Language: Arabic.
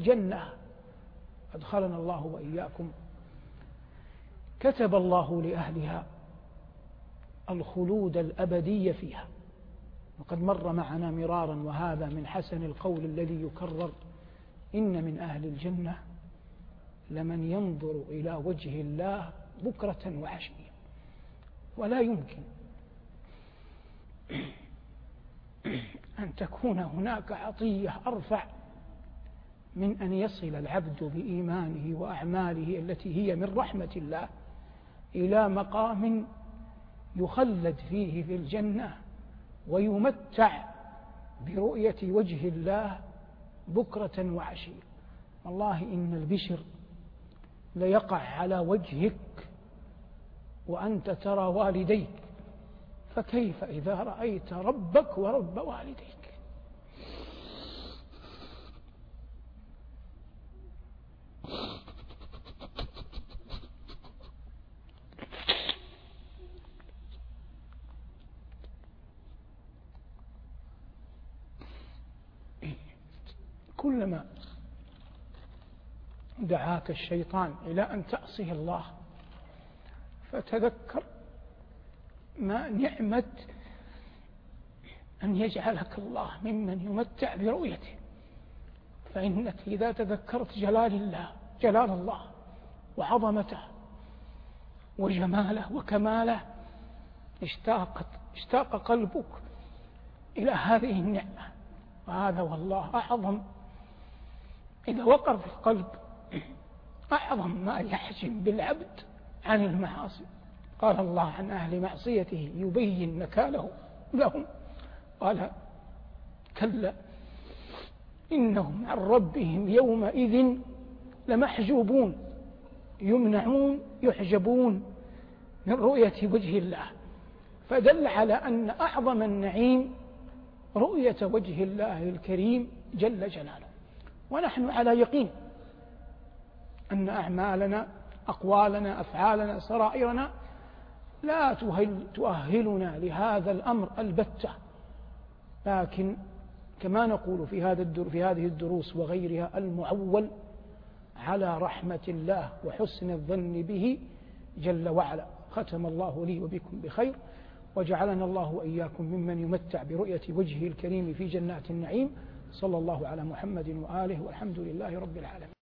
جنة. أدخلنا الله وإياكم. كتب الله لأهلها الخلود الأبدي فيها. وقد مر معنا مرارا وهذا من حسن القول الذي يكرر إن من أهل الجنة لمن ينظر إلى وجه الله بكرة وعشية. ولا يمكن أن تكون هناك عطية أرفع من أن يصل العبد بإيمانه وأعماله التي هي من رحمة الله إلى مقام يخلد فيه في الجنة ويمتع برؤية وجه الله بكرة وعشية والله إن البشر ليقع على وجهك وأنت ترى والديك فكيف إذا رأيت ربك ورب والديك؟ كلما دعاك الشيطان إلى أن تعصي الله فتذكر ما نعمة أن يجعلك الله ممن يمتع برؤيته. فإنك إذا تذكرت جلال الله جلال الله وعظمته وجماله وكماله اشتاقت اشتاق قلبك إلى هذه النعمة. وهذا والله أعظم إذا وقر في القلب أعظم ما يحجم بالعبد عن المعاصي. قال الله عن أهل معصيته يبين نكاله لهم. قال كلا إنهم عن ربهم يومئذ لمحجوبون. يمنعون يحجبون من رؤية وجه الله. فدل على أن أعظم النعيم رؤية وجه الله الكريم جل جلاله. ونحن على يقين أن أعمالنا أقوالنا أفعالنا سرائرنا لا تؤهلنا لهذا الأمر البتة. لكن كما نقول في هذا في هذه الدروس وغيرها المعول على رحمة الله وحسن الظن به جل وعلا. ختم الله لي وبكم بخير وجعلنا الله وإياكم ممن يمتع برؤية وجهه الكريم في جنات النعيم. صلى الله على محمد وآله والحمد لله رب العالمين.